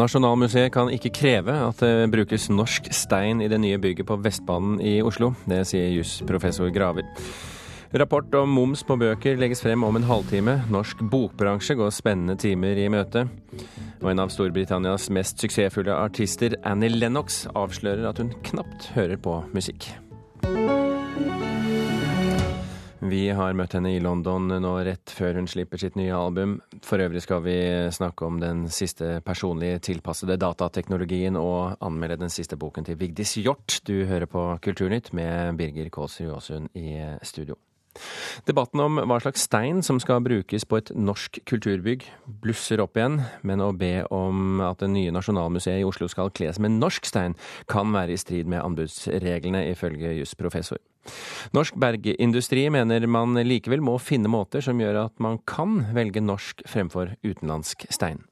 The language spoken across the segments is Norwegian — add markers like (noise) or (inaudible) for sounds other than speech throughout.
Nasjonalmuseet kan ikke kreve at det brukes norsk stein i det nye bygget på Vestbanen i Oslo. Det sier jusprofessor Graver. Rapport om moms på bøker legges frem om en halvtime. Norsk bokbransje går spennende timer i møte. Og en av Storbritannias mest suksessfulle artister, Annie Lennox, avslører at hun knapt hører på musikk. Vi har møtt henne i London nå rett før hun slipper sitt nye album. For øvrig skal vi snakke om den siste personlig tilpassede datateknologien og anmelde den siste boken til Vigdis Hjort. Du hører på Kulturnytt med Birger Kåsrud Aasund i studio. Debatten om hva slags stein som skal brukes på et norsk kulturbygg, blusser opp igjen, men å be om at det nye Nasjonalmuseet i Oslo skal kles med norsk stein, kan være i strid med anbudsreglene, ifølge jusprofessor. Norsk bergindustri mener man likevel må finne måter som gjør at man kan velge norsk fremfor utenlandsk stein.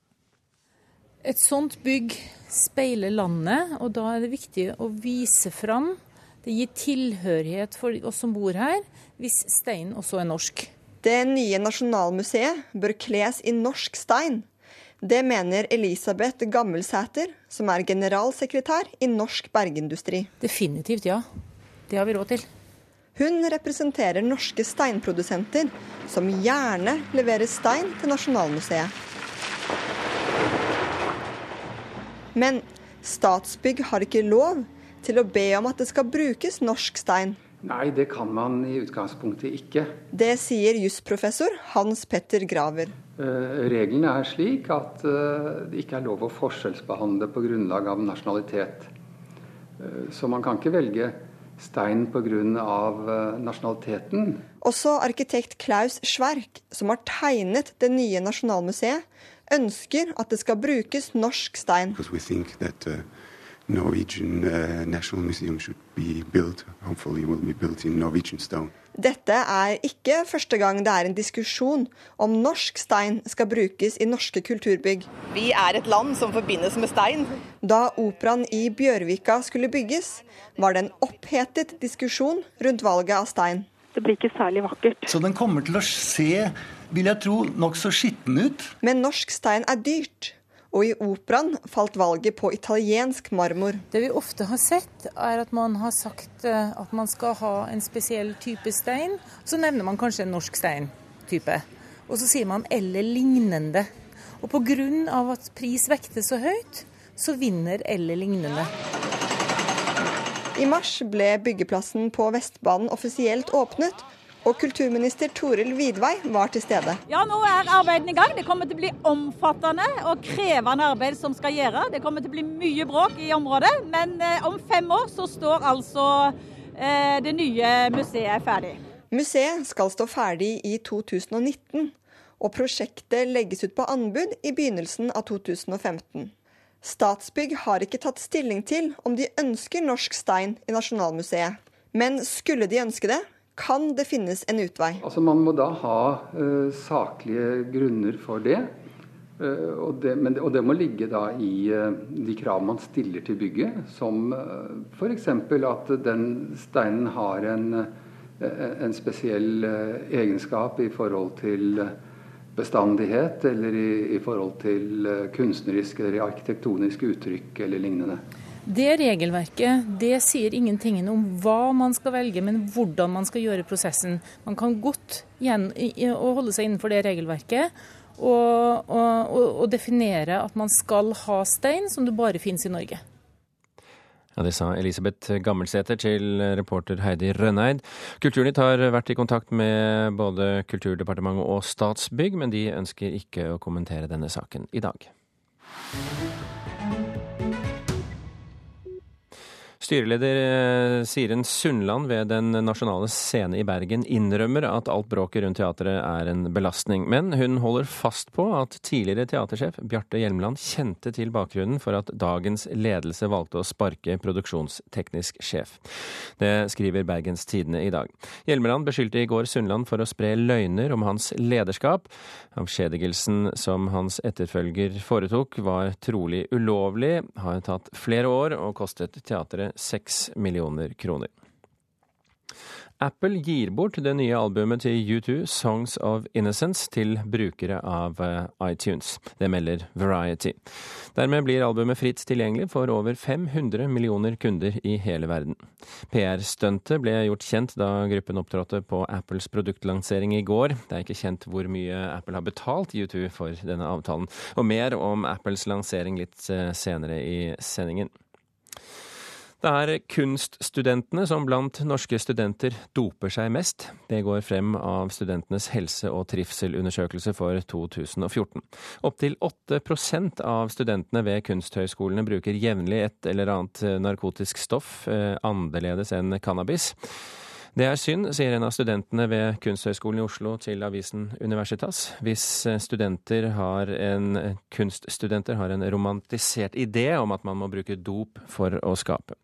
Et sånt bygg speiler landet, og da er det viktig å vise fram det gir tilhørighet for oss som bor her, hvis steinen også er norsk. Det nye Nasjonalmuseet bør kles i norsk stein. Det mener Elisabeth Gammelsæter, som er generalsekretær i Norsk Bergindustri. Definitivt, ja. Det har vi råd til. Hun representerer norske steinprodusenter, som gjerne leverer stein til Nasjonalmuseet. Men Statsbygg har ikke lov til å be om at det skal brukes norsk stein? Nei, det kan man i utgangspunktet ikke. Det sier jusprofessor Hans Petter Graver. Uh, reglene er slik at uh, det ikke er lov å forskjellsbehandle på grunnlag av nasjonalitet. Uh, så man kan ikke velge stein pga. Nasjonaliteten. Også arkitekt Klaus Schwerk, som har tegnet det nye Nasjonalmuseet, ønsker at det skal brukes norsk stein. That, uh, Norwegian uh, National Museum should be built. Hopefully will be built in Norwegian stone. Dette er ikke første gang det er en diskusjon om norsk stein skal brukes i norske kulturbygg. Vi er et land som forbindes med stein. Da operaen i Bjørvika skulle bygges, var det en opphetet diskusjon rundt valget av stein. Det blir ikke særlig vakkert. Så den kommer til å se, vil jeg tro, nokså skitten ut. Men norsk stein er dyrt. Og i operaen falt valget på italiensk marmor. Det vi ofte har sett, er at man har sagt eh, at man skal ha en spesiell type stein. Så nevner man kanskje en norsk steintype. Og så sier man 'eller lignende'. Og pga. at pris vekter så høyt, så vinner 'eller lignende'. I mars ble byggeplassen på Vestbanen offisielt åpnet, og kulturminister Toril Vidvei var til stede. Ja, nå er arbeidene i gang. Det kommer til å bli omfattende og krevende arbeid som skal gjøre. Det kommer til å bli mye bråk i området, men eh, om fem år så står altså eh, det nye museet ferdig. Museet skal stå ferdig i 2019, og prosjektet legges ut på anbud i begynnelsen av 2015. Statsbygg har ikke tatt stilling til om de ønsker norsk stein i Nasjonalmuseet. Men skulle de ønske det, kan det finnes en utvei? Altså Man må da ha uh, saklige grunner for det. Uh, og, det, det, og, det, må ligge da i uh, de krav man stiller til bygget, som uh, f.eks. at den steinen har en, en spesiell egenskap i forhold til bestandighet, eller i, i forhold til kunstneriske eller arkitektoniske uttrykk eller lignende. Det regelverket det sier ingenting om hva man skal velge, men hvordan man skal gjøre prosessen. Man kan godt igjen, holde seg innenfor det regelverket og, og, og, definere at man skal ha stein som det bare finnes i Norge. Ja, Det sa Elisabeth Gammelsæter til reporter Heidi Rønneid. Kulturnytt har vært i kontakt med både Kulturdepartementet og Statsbygg, men de ønsker ikke å kommentere denne saken i dag. Styreleder eh, Siren Sundland ved Den nasjonale scene i Bergen innrømmer at alt bråket rundt teatret er en belastning, men hun holder fast på at tidligere teatersjef Bjarte Hjelmeland kjente til bakgrunnen for at dagens ledelse valgte å sparke produksjonsteknisk sjef. Det skriver Bergens Tidende i dag. Hjelmeland beskyldte i går Sundland for å spre løgner om hans lederskap. Avskjedigelsen som hans etterfølger foretok, var trolig ulovlig, har tatt flere år og kostet teatret seks millioner kroner. Apple gir bort det nye albumet til U2, 'Songs of Innocence', til brukere av eh, iTunes. Det melder Variety. Dermed blir albumet fritt tilgjengelig for over 500 millioner kunder i hele verden. PR-stuntet ble gjort kjent da gruppen opptrådte på Apples produktlansering i går. Det er ikke kjent hvor mye Apple har betalt U2 for denne avtalen. Og mer om Apples lansering litt eh, senere i sendingen. Det er kunststudentene som blant norske studenter doper seg mest. Det går frem av studentenes helse- og trivselundersøkelse for 2014. Opptil 8% av studentene ved kunsthøyskolene bruker jevnlig et eller annet narkotisk stoff eh, annerledes enn cannabis. Det er synd, sier en av studentene ved Kunsthøgskolen i Oslo til avisen Universitas. Hvis studenter har en, kunststudenter har en romantisert idé om at man må bruke dop for å skape.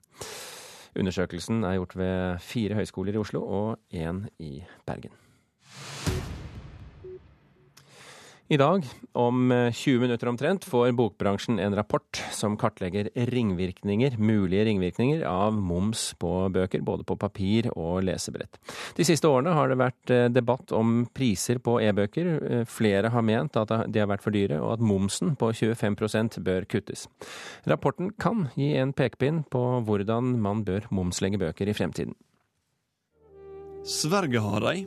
Undersøkelsen er gjort ved fire høyskoler i Oslo og én i Bergen. I dag, om 20 minutter omtrent, får bokbransjen en rapport som kartlegger ringvirkninger, mulige ringvirkninger av moms på bøker, både på papir og lesebrett. De siste årene har det vært eh, debatt om priser på e-bøker. Eh, flere har ment at de har vært for dyre, og at momsen på 25% bør kuttes. Rapporten kan gi en pekepinn på hvordan man bør momslegge bøker i fremtiden. Sverige har de,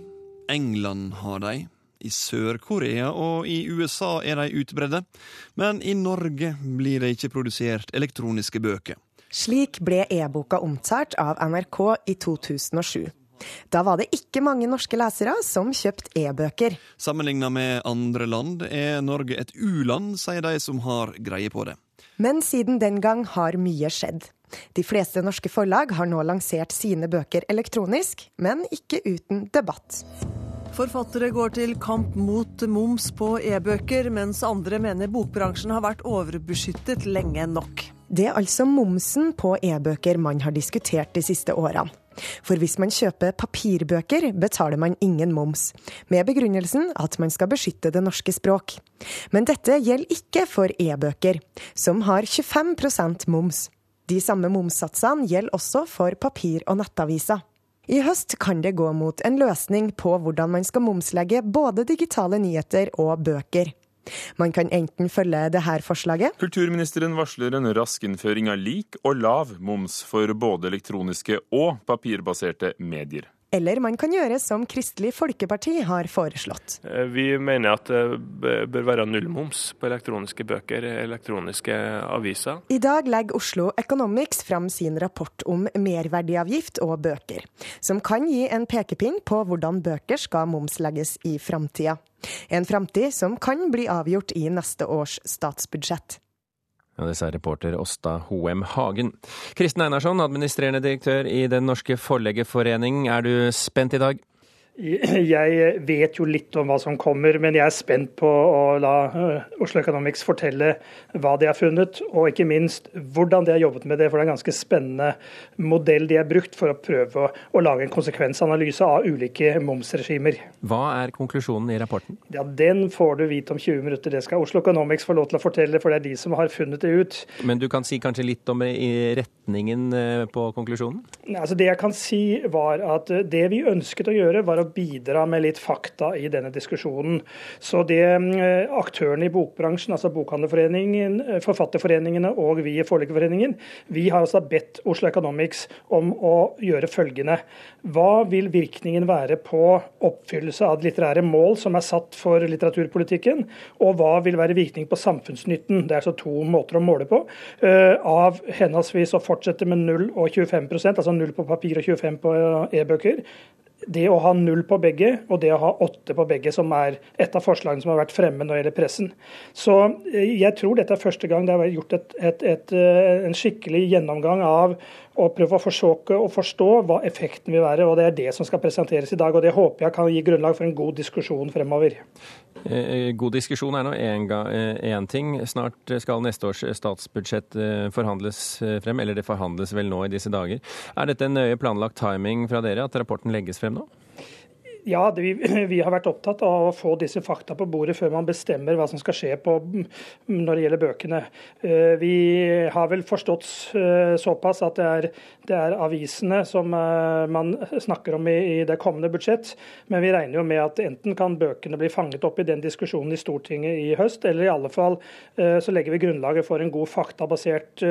England har de. I Sør-Korea og i USA er de utbredde, men i Norge blir det ikke produsert elektroniske bøker. Slik ble e-boka omtalt av NRK i 2007. Da var det ikke mange norske lesere som kjøpte e-bøker. Sammenligna med andre land er Norge et u-land, sier de som har greie på det. Men siden den gang har mye skjedd. De fleste norske forlag har nå lansert sine bøker elektronisk, men ikke uten debatt. Forfattere går til kamp mot moms på e-bøker, mens andre mener bokbransjen har vært overbeskyttet lenge nok. Det er altså momsen på e-bøker man har diskutert de siste årene. For hvis man kjøper papirbøker, betaler man ingen moms, med begrunnelsen at man skal beskytte det norske språk. Men dette gjelder ikke for e-bøker, som har 25% moms. De samme momssatsene gjelder også for papir- og nettaviser. I høst kan det gå mot en løsning på hvordan man skal momslegge både digitale nyheter og bøker. Man kan enten følge dette forslaget Kulturministeren varsler en rask innføring av lik og lav moms for både elektroniske og papirbaserte medier. Eller man kan gjøre som Kristelig Folkeparti har foreslått. Eh, vi mener at det bør være nullmoms på elektroniske bøker, elektroniske aviser. I dag legger Oslo Economics fram sin rapport om merverdiavgift og bøker, som kan gi en pekepinn på hvordan bøker skal momslegges i framtida. En framtid som kan bli avgjort i neste års statsbudsjett. Ja, det sa reporter Åsta Hoem Hagen. Kristen Einarsson, administrerende direktør i Den norske forleggerforening. Er du spent i dag? Jeg vet jo litt om hva som kommer, men jeg er spent på å la eh, Oslo Economics fortelle hva de har funnet, og ikke minst hvordan de har jobbet med det. For det er en ganske spennende modell de har brukt for å prøve å lage en konsekvensanalyse av ulike momsregimer. Hva er konklusjonen i rapporten? Ja, Den får du vite om 20 minutter. Det skal Oslo Economics få lov til å fortelle, for det er de som har funnet det ut. Men du kan si kanskje litt om retningen eh, på konklusjonen? Altså Det jeg kan si, var at det vi ønsket å gjøre, var å bidra med litt fakta i denne diskusjonen. Så det eh, aktørene i bokbransjen, altså Bokhandlerforeningen, eh, Forfatterforeningene og vi i Forleggerforeningen, vi har altså bedt Oslo Economics om å gjøre følgende. Hva vil virkningen være på oppfyllelse av litterære mål som er satt for litteraturpolitikken, og hva vil være virkning på samfunnsnytten, det er altså to måter å måle på, eh, av henholdsvis å fortsette med 0 og 25% altså 0 på papir og 25 på e-bøker, det å ha null på begge og det å ha åtte på begge, som er et av forslagene som har vært fremme når det gjelder pressen. Så eh, jeg tror dette er første gang det har vært gjort et, et, et, eh, en skikkelig gjennomgang av å prøve å forsøke å forstå hva effekten vil være. og Det er det som skal presenteres i dag. og Det håper jeg kan gi grunnlag for en god diskusjon fremover. Eh, god diskusjon er nå én ting. Snart skal neste års statsbudsjett forhandles frem, eller det forhandles vel nå i disse dager. Er dette en nøye planlagt timing fra dere at rapporten legges frem nå? Ja, det, vi, (clears throat) vi, har vært opptatt av å få disse fakta på bordet før man bestemmer hva som skal skje på, når det gjelder bøkene. Eh, vi har vel forstått eh, såpass at det er, det er avisene som eh, man snakker om i, i, det kommende budsjett, men vi regner jo med at enten kan bøkene bli fanget opp i den diskusjonen i Stortinget i høst, eller i alle fall så legger vi grunnlaget for en god faktabasert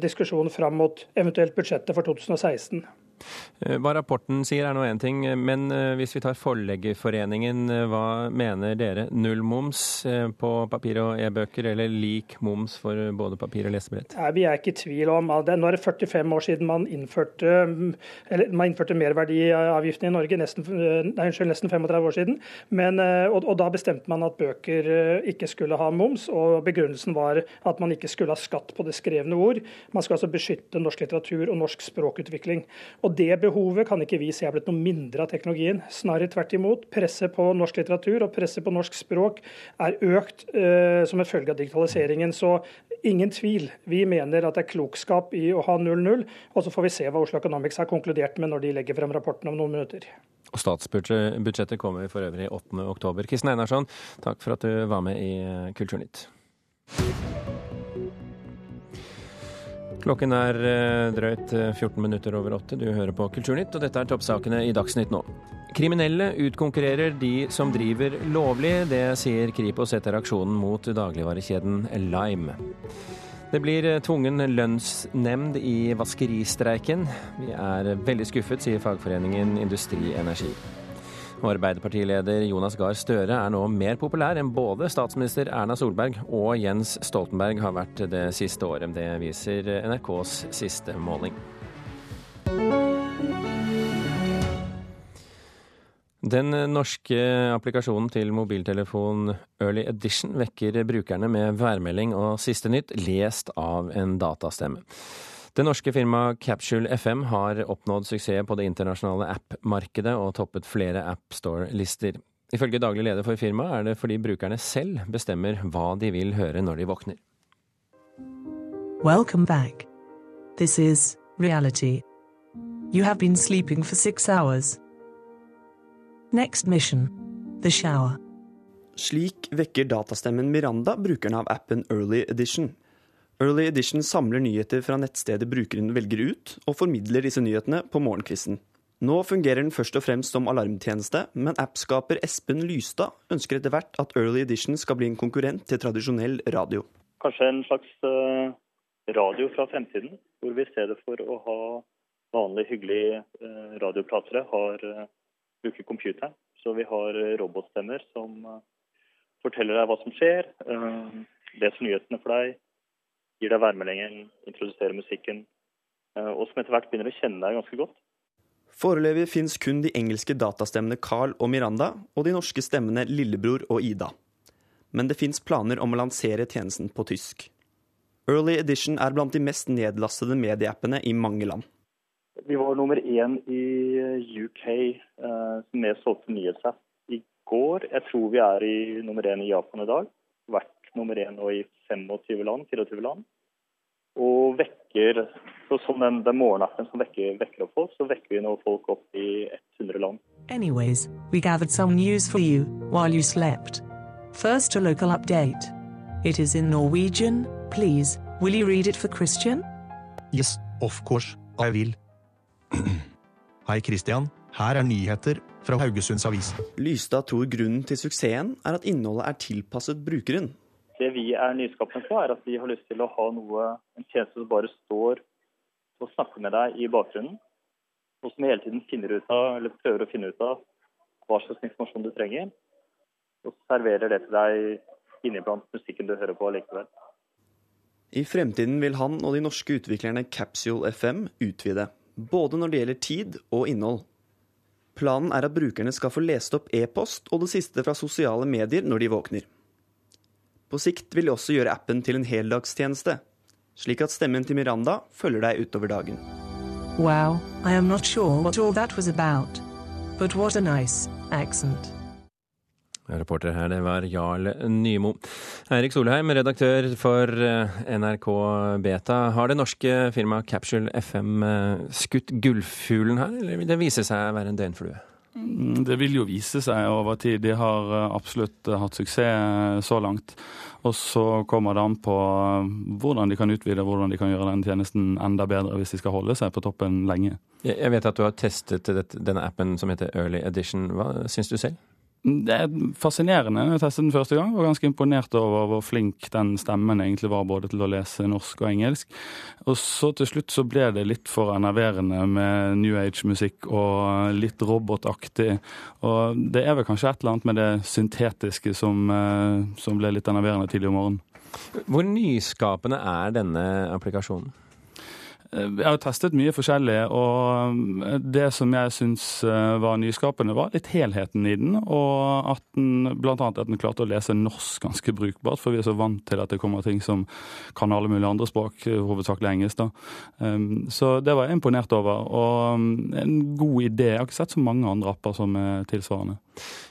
diskusjon fram mot eventuelt budsjettet for 2016. Eh, hva rapporten sier er nå én ting, men eh, hvis vi tar Forleggerforeningen, eh, hva mener dere? Null moms på papir og e-bøker, eller lik moms for både papir og lesebrett? Nei, vi er ikke i tvil om det. Nå er det 45 år siden man innførte, eller, man innførte merverdiavgiften i Norge, nesten, nei, unnskyld, nesten 35 år siden. Men, og, og, da bestemte man at bøker ikke skulle ha moms, og begrunnelsen var at man ikke skulle ha skatt på det skrevne ord. Man skal altså beskytte norsk litteratur og norsk språkutvikling. Og og Det behovet kan ikke vi se er blitt noe mindre av teknologien. Snarere tvert imot. Presset på norsk litteratur og presset på norsk språk er økt eh, som en følge av digitaliseringen. Så ingen tvil. Vi mener at det er klokskap i å ha 0-0. Og så får vi se hva Oslo Economics har konkludert med når de legger frem rapporten om noen minutter. Og Statsbudsjettet kommer for øvrig 8.10. Kristin Einarsson, takk for at du var med i Kulturnytt. Klokken er eh, drøyt 14 eh, minutter over åtte. Du hører på Kulturnytt, og dette er toppsakene i Dagsnytt nå. Kriminelle utkonkurrerer de som driver lovlig. Det sier Kripos etter aksjonen mot dagligvarekjeden Lime. Det blir eh, tvungen lønnsnemnd i vaskeristreiken. Vi er veldig skuffet, sier fagforeningen Industri Energi. Arbeiderpartileder Jonas Gahr Støre er nå mer populær enn både statsminister Erna Solberg og Jens Stoltenberg har vært det siste året. Det viser NRKs siste måling. Den norske applikasjonen til mobiltelefon Early Edition vekker brukerne med værmelding og siste nytt, lest av en datastemme. Det norske firmaet Capsule FM har oppnådd suksess på det internasjonale app-markedet og toppet flere AppStore-lister. Ifølge daglig leder for firmaet er det fordi brukerne selv bestemmer hva de vil høre når de våkner. Welcome back. This is reality. You have been sleeping for six hours. Next mission the shower. Slik vekker datastemmen Miranda brukerne av appen Early Edition. Early Edition samler nyheter fra nettstedet brukeren velger ut, og formidler disse nyhetene på morgenkvisten. Nå fungerer den først og fremst som alarmtjeneste, men appskaper Espen Lystad ønsker etter hvert at Early Edition skal bli en konkurrent til tradisjonell radio. Kanskje en slags uh, radio fra fremtiden, hvor vi i stedet for å ha vanlige, hyggelige uh, radiopratere, har, uh, bruker computeren. Så vi har robotstemmer som forteller deg hva som skjer, leser nyhetene for deg, gir deg værmeldingen, introduserer musikken, eh, og som etter hvert begynner å kjenne deg ganske godt. Foreløpig fins kun de engelske datastemmene Carl og Miranda, og de norske stemmene Lillebror og Ida. Men det fins planer om å lansere tjenesten på tysk. Early Edition er blant de mest nedlastede medieappene i mange land. Vi var nummer én i UK eh, med solgte nyhetsapp i går. Jeg tror vi er i nummer én i Japan i dag. Vært nummer én nå i 25 land, 24 land. Og vekker så Som den, den morgenappen som vekker, vekker, opp folk, så vekker vi nå folk opp i 100 land. Anyways, we gathered some news for you while you slept. First a local update. It is in Norwegian. Please, will you read it for Christian? Yes, of course, I will. (clears throat) Hei, Christian. Her er nyheter fra Haugesunds Avis. Lystad tror grunnen til suksessen er at innholdet er tilpasset brukeren. Det vi er nyskapende på, er at vi har lyst til å ha noe, en tjeneste som bare står og snakker med deg i bakgrunnen. Og som hele tiden finner ut av, eller prøver å finne ut av hva slags informasjon du trenger. Og serverer det til deg inniblant musikken du hører på likevel. I fremtiden vil han og de norske utviklerne Capsule FM utvide. Både når det gjelder tid og innhold. Planen er at brukerne skal få lest opp e-post og det siste fra sosiale medier når de våkner. På sikt vil de også gjøre appen til en heldagstjeneste, slik at stemmen til Miranda følger deg utover dagen. Wow, I am not sure what all that was about, but what a nice accent. Reporter her, det var Jarl Nymo. Eirik Solheim, redaktør for eh, NRK Beta. Har det norske firmaet Capsule FM eh, skutt gullfuglen her, eller vil det vise seg å være en døgnflue? Mm, det vil jo vise seg over tid. De har eh, absolutt hatt suksess så langt. Og så kommer det an på hvordan de kan utvide, hvordan de kan gjøre den tjenesten enda bedre hvis de skal holde seg på toppen lenge. Jeg vet at du har testet denne appen som heter Early Edition. Hva syns du selv? Det er fascinerende. Jeg testet den første gang. Var ganske imponert over hvor flink den stemmen egentlig var både til å lese norsk og engelsk. Og så til slutt så ble det litt for enerverende med New Age-musikk og litt robotaktig. Og det er vel kanskje et eller annet med det syntetiske som, eh, som ble litt enerverende tidlig om morgenen. Hvor nyskapende er denne applikasjonen? Jeg har testet mye forskjellig, og eh, det som jeg syns eh, var nyskapende, var litt helheten i den. Og at den, blant annet at den klarte å lese norsk ganske brukbart, for vi er så vant til at det kommer ting som kan alle mulige andre språk, hovedsakelig engelsk. da. Ehm, så det var jeg imponert over. Og mm, en god idé. Jeg har ikke sett så mange andre apper som er tilsvarende.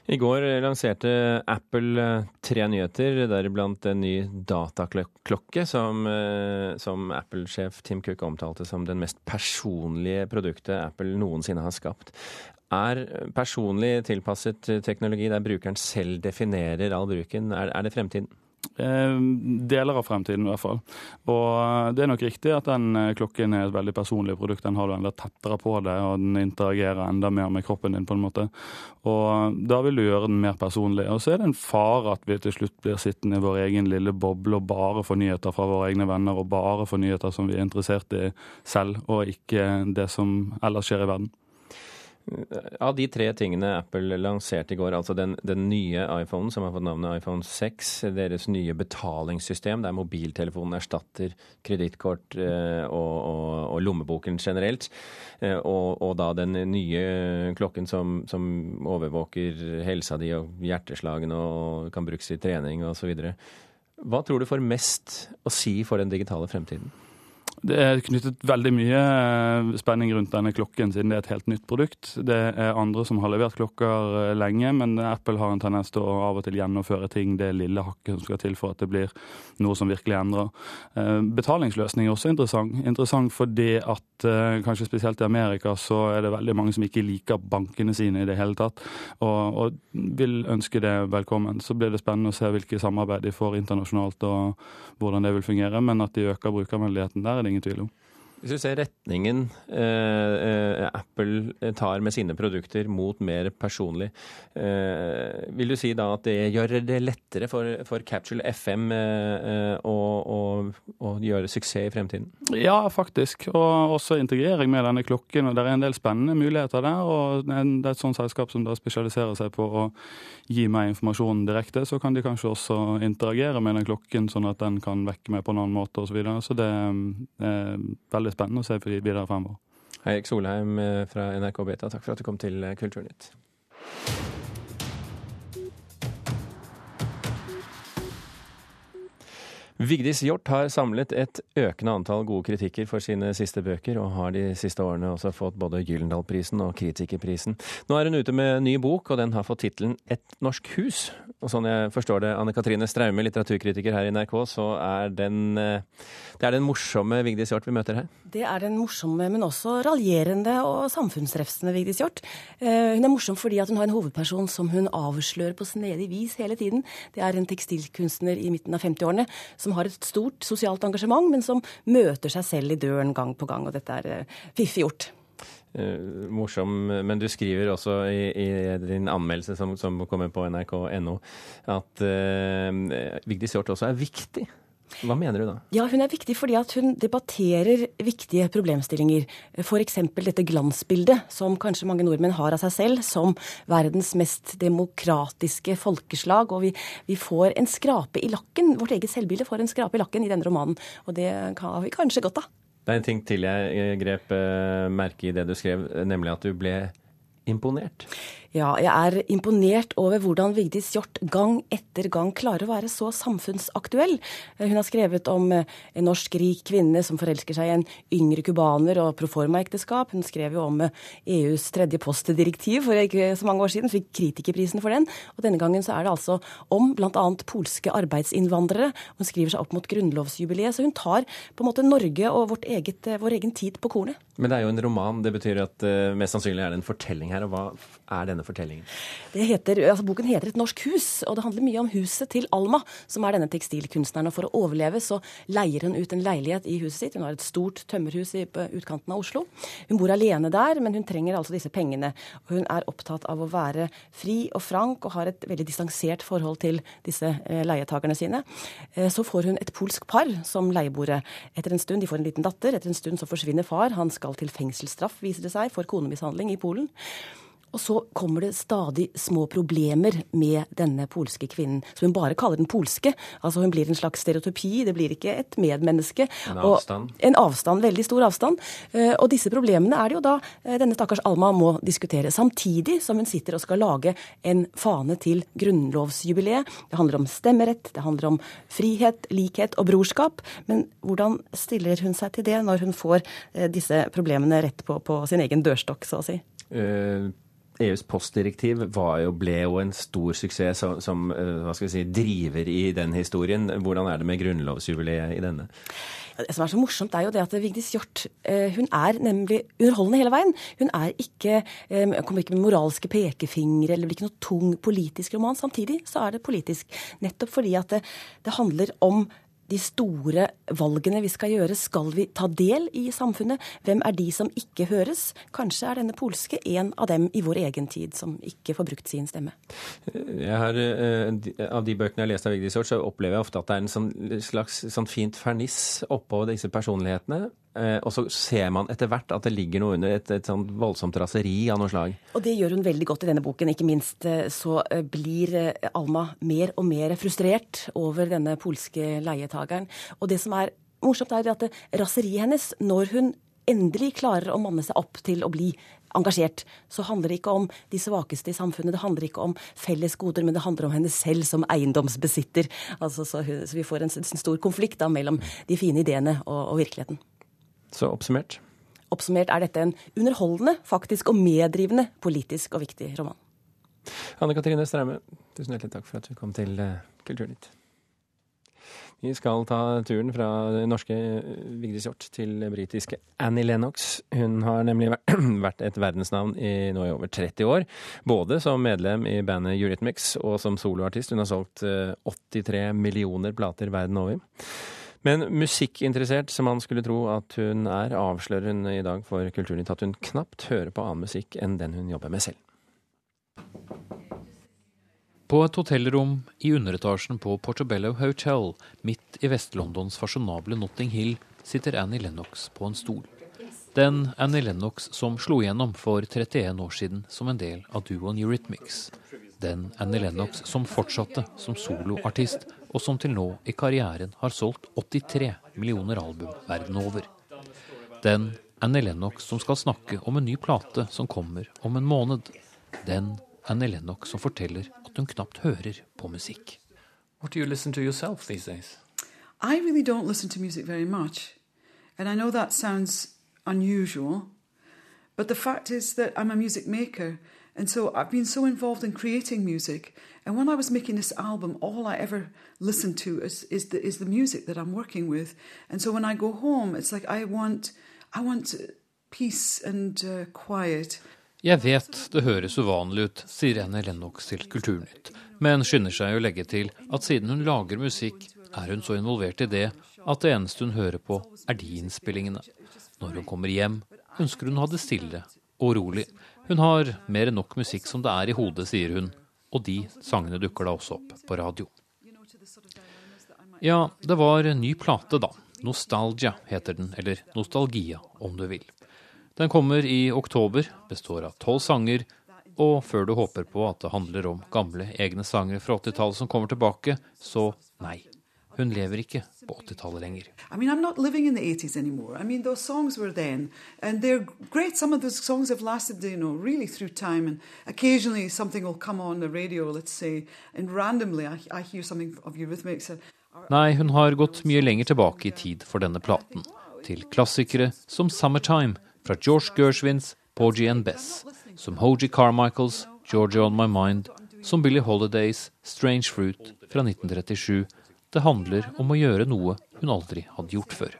I går lanserte Apple eh, tre nyheter, deriblant en ny dataklokke som, eh, som Apple-sjef Tim Cook omtalte som den mest personlige produktet Apple noensinne har skapt. Er personlig tilpasset teknologi der brukeren selv definerer all bruken, er, er det fremtiden? Eh, deler av fremtiden, i hvert fall. Og eh, det er nok riktig at den eh, klokken er et veldig personlig produkt. Den har du enda tettere på deg, og den interagerer enda mer med kroppen din, på en måte. Og da vil du gjøre den mer personlig. Og så er det en fare at vi til slutt blir sittende i vår egen lille boble og bare får nyheter fra våre egne venner, og bare får nyheter som vi er interessert i selv, og ikke det som ellers skjer i verden. Av de tre tingene Apple lanserte i går, altså den, den, nye iPhonen som har fått navnet iPhone 6, deres nye betalingssystem der mobiltelefonen erstatter kredittkort eh, og, og, og, lommeboken generelt, eh, og, og, da den nye klokken som, som overvåker helsa di og hjerteslagene og kan brukes i trening osv. Hva tror du får mest å si for den digitale fremtiden? Det er knyttet veldig mye eh, spenning rundt denne klokken, siden det er et helt nytt produkt. Det er andre som har levert klokker eh, lenge, men Apple har en tendens til å av og til gjennomføre ting det lille hakket som skal til for at det blir noe som virkelig endrer. Eh, betalingsløsning er også interessant. Interessant fordi at kanskje spesielt i Amerika så er det veldig mange som ikke liker bankene sine i det hele tatt, og, og vil ønske det velkommen. Så blir det spennende å se hvilke samarbeid de får internasjonalt og hvordan det vil fungere, men at de øker brukervennligheten der, er det ingen tvil om. Hvis du ser retningen eh, eh, Apple tar med sine produkter mot mer personlig, eh, vil du si da at det gjør det lettere for, for Capsule FM eh, å, å, å, gjøre suksess i fremtiden? Ja, faktisk. Og også integrering med denne klokken. og Det er en del spennende muligheter der. og Det er et sånt selskap som da spesialiserer seg på å gi meg informasjon direkte. Så kan de kanskje også interagere med den klokken, sånn at den kan vekke meg på en annen måte osv. Så, videre. så det er veldig veldig spennende å se videre fremover. Eirik Solheim eh, fra NRK Beta, takk for at du kom til eh, Kulturnytt. Vigdis Hjort har samlet et økende antall gode kritikker for sine siste bøker, og har de siste årene også fått både Gyllendalprisen og Kritikerprisen. Nå er hun ute med ny bok, og den har fått tittelen Et norsk hus. Og sånn jeg forstår det, Anne Katrine Straume, litteraturkritiker her i NRK, så er den, eh, det er den morsomme Vigdis Hjort vi møter her? Det er den morsomme, men også raljerende og samfunnsrefsende Vigdis Hjort. Eh, hun er morsom fordi at hun har en hovedperson som hun avslører på snedig vis hele tiden. Det er en tekstilkunstner i midten av 50-årene som har et stort sosialt engasjement, men som møter seg selv i døren gang på gang. Og dette er eh, fiffig gjort. Uh, morsom, men du skriver også i, i din anmeldelse som, som, kommer på nrk.no at uh, Vigdis Hjorth også er viktig. Hva mener du da? Ja, Hun er viktig fordi at hun debatterer viktige problemstillinger. F.eks. dette glansbildet som kanskje mange nordmenn har av seg selv som verdens mest demokratiske folkeslag. Og vi, vi får en skrape i lakken. Vårt eget selvbilde får en skrape i lakken i denne romanen. Og det har vi kanskje godt av. Det er en ting til jeg grep eh, merke i det du skrev, nemlig at du ble imponert. Ja, jeg er imponert over hvordan Vigdis Hjorth gang etter gang klarer å være så samfunnsaktuell. Hun har skrevet om eh, en norsk rik kvinne som forelsker seg i en yngre cubaner og proforma-ekteskap. Hun skrev jo om EUs eh, e tredje postdirektiv for ikke så mange år siden, fikk kritikerprisen for den. Og denne gangen så er det altså om bl.a. polske arbeidsinnvandrere. Hun skriver seg opp mot grunnlovsjubileet, så hun tar på en måte Norge og eget, eh, vår egen tid på kornet. Men det er jo en roman. Det betyr at uh, mest sannsynlig er det en fortelling her. Og hva er denne fortellingen? Heter, altså Boken heter 'Et norsk hus', og det handler mye om huset til Alma, som er denne tekstilkunstneren. Og for å overleve så leier hun ut en leilighet i huset sitt. Hun har et stort tømmerhus i, utkanten av Oslo. Hun bor alene der, men hun trenger altså disse pengene. Og hun er opptatt av å være fri og frank og har et veldig distansert forhold til disse uh, leietakerne sine. Uh, så får hun et polsk par som leieboere. Etter en stund, De får en liten datter. Etter en stund så forsvinner far. Han skal til fengselsstraff, viser det seg, for konemishandling i Polen. Og så kommer det stadig små problemer med denne polske kvinnen, som hun bare kaller den polske. Altså Hun blir en slags stereotypi, det blir ikke et medmenneske. En avstand. en avstand, veldig stor avstand. Eh, og disse problemene er det jo da eh, denne stakkars Alma må diskutere, samtidig som hun sitter og skal lage en fane til grunnlovsjubileet. Det handler om stemmerett, det handler om frihet, likhet og brorskap. Men hvordan stiller hun seg til det når hun får eh, disse problemene rett på, på sin egen dørstokk, så å si? Uh EUs postdirektiv jo, ble jo en stor suksess som, som vi si, driver i den historien. Hvordan er det med grunnlovsjubileet i denne? Det som er så morsomt, er jo det at Vigdis Hjorth hun er nemlig underholdende hele veien. Hun er ikke, kommer ikke med moralske pekefingre eller blir ikke noe tung politisk roman. Samtidig så er det politisk. Nettopp fordi at det, det handler om de store valgene vi skal gjøre. Skal vi ta del i samfunnet? Hvem er de som ikke høres? Kanskje er denne polske en av dem i vår egen tid som ikke får brukt sin stemme. Har, eh, av de bøkene jeg har lest av Vigdis Hjorth, så opplever jeg ofte at det er en sånn, slags sånn fint ferniss oppå disse personlighetene. Eh, og så ser man etter hvert at det ligger noe under et, et sånn voldsomt raseri av noe slag. Og det gjør hun veldig godt i denne boken. Ikke minst eh, så eh, blir Alma mer og mer frustrert over denne polske leietageren. Og det som er morsomt, er at raseriet hennes, når hun endelig klarer å manne seg opp til å bli engasjert, så handler det ikke om de svakeste i samfunnet. Det handler ikke om felles goder, men det handler om henne selv som eiendomsbesitter. Altså, så, så, vi får en, en stor konflikt da, mellom de fine ideene og, og virkeligheten. Så oppsummert? Oppsummert er dette en underholdende, faktisk og meddrivende politisk og viktig roman. Anne Katrine Straume, tusen hjertelig takk for at du kom til eh, Kulturnytt. Vi skal ta turen fra norske eh, Vigdis Hjorth til britiske Annie Lennox. Hun har nemlig (clears throat) vært et verdensnavn i nå i over 30 år. Både som medlem i bandet Eurythmics og som soloartist. Hun har solgt 83 eh, millioner plater verden over. Men musikkinteressert som man skulle tro at hun er, avslører hun i dag for Kulturnytt at hun knapt hører på annen musikk enn den hun jobber med selv. På et hotellrom i underetasjen på Portobello Hotel, midt i Vest-Londons fasjonable Notting Hill, sitter Annie Lennox på en stol. Den Annie Lennox som slo igjennom for 31 år siden som en del av duoen Eurythmics. Den Annie Lennox som fortsatte som soloartist og som til nå i karrieren har solgt 83 millioner album verden over. Den Annie Lennox som skal snakke om en ny plate som kommer om en måned. Den Annie Lennox som forteller at hun knapt hører på musikk. What do you listen to yourself these days? I really don't listen to music very much. And I know that sounds unusual, but the fact is that I'm a music maker. And so I've been so involved in creating music. And when I was making this album, all I ever listened to is, is, the, is the music that I'm working with. And so when I go home, it's like I want, I want peace and uh, quiet. Jeg vet det høres uvanlig ut, sier Anne Lennox til Kulturnytt, men skynder seg å legge til at siden hun lager musikk, er hun så involvert i det at det eneste hun hører på, er de innspillingene. Når hun kommer hjem, ønsker hun å ha det stille og rolig. Hun har mer enn nok musikk som det er i hodet, sier hun, og de sangene dukker da også opp på radio. Ja, det var en ny plate, da. Nostalgia heter den, eller Nostalgia om du vil. Den kommer i oktober, består av tolv sanger, og før du håper på at det handler om gamle, egne sanger fra 80-tallet som kommer tilbake, så nei. Hun lever ikke på 80-tallet lenger. I mean, I'm not living in the 80s anymore. I mean, those songs were then, and they're great. Some of those songs have lasted, you know, really through time. And occasionally something will come on the radio, let's say, and randomly I, I hear something of Eurythmics. Nei, hun har gått mye lenger tilbake i tid for denne platen. Til klassikere som 'Summertime' fra George Gershwins Porgy and Bess, som Hoji Carmichaels 'Georgia On My Mind', som Billie Holidays 'Strange Fruit' fra 1937 det handler om å gjøre noe hun aldri hadde gjort før.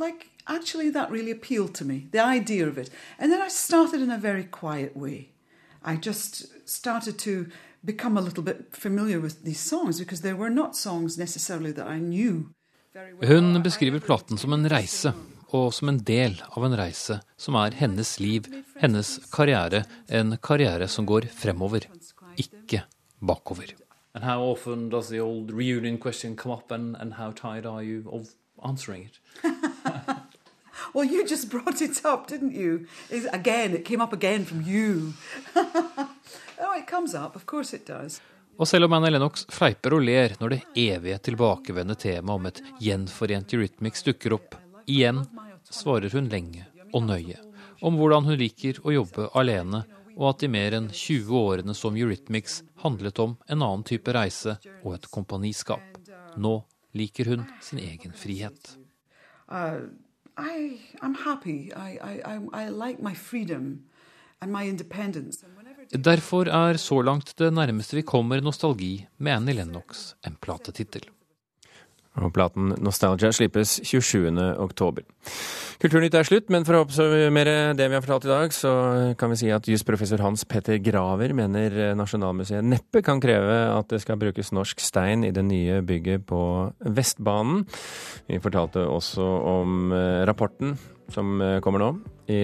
Like actually that really appealed to me, the idea of it. And then I started in a very quiet way. I just started to become a little bit familiar with these songs because they were not songs necessarily that I knew. Hun beskriver platen som en reise, og som en del av en reise som er hennes liv, hennes karriere, en karriere som går fremover, ikke bakover. And how often does the old reunion question come up, and, and how tired are you of answering it? (laughs) well, you just brought it up, didn't you? It's, again, it came up again from you. (laughs) oh, it comes up, of course it does. Og selv om Annie Lennox fleiper og ler når det evige tilbakevendende temaet om et gjenforent Eurythmics dukker opp, igjen svarer hun lenge og nøye om hvordan hun liker å jobbe alene, og at de mer enn 20 årene som Eurythmics handlet om en annen type reise og et kompaniskap. Nå liker hun sin egen frihet. Uh, I, I'm happy. I, I, I like my freedom and my independence. Derfor er så langt det nærmeste vi kommer nostalgi med Annie Lennox en platetittel. Og platen Nostalgia slippes 27. oktober. Kulturnytt er slutt, men for å oppsummere det vi har fortalt i dag, så kan vi si at jusprofessor Hans Petter Graver mener Nasjonalmuseet neppe kan kreve at det skal brukes norsk stein i det nye bygget på Vestbanen. Vi fortalte også om eh, rapporten som eh, kommer nå. i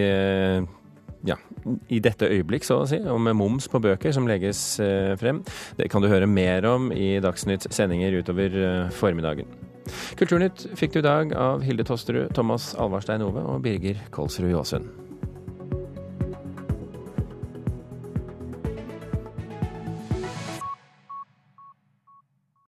i dette øyeblikk, så å si, og med moms på bøker som legges eh, frem. Det kan du høre mer om i Dagsnytts sendinger utover eh, formiddagen. Kulturnytt fikk du i dag av Hilde Tosterud, Thomas Alvarstein Ove og Birger Kolsrud Jåsund.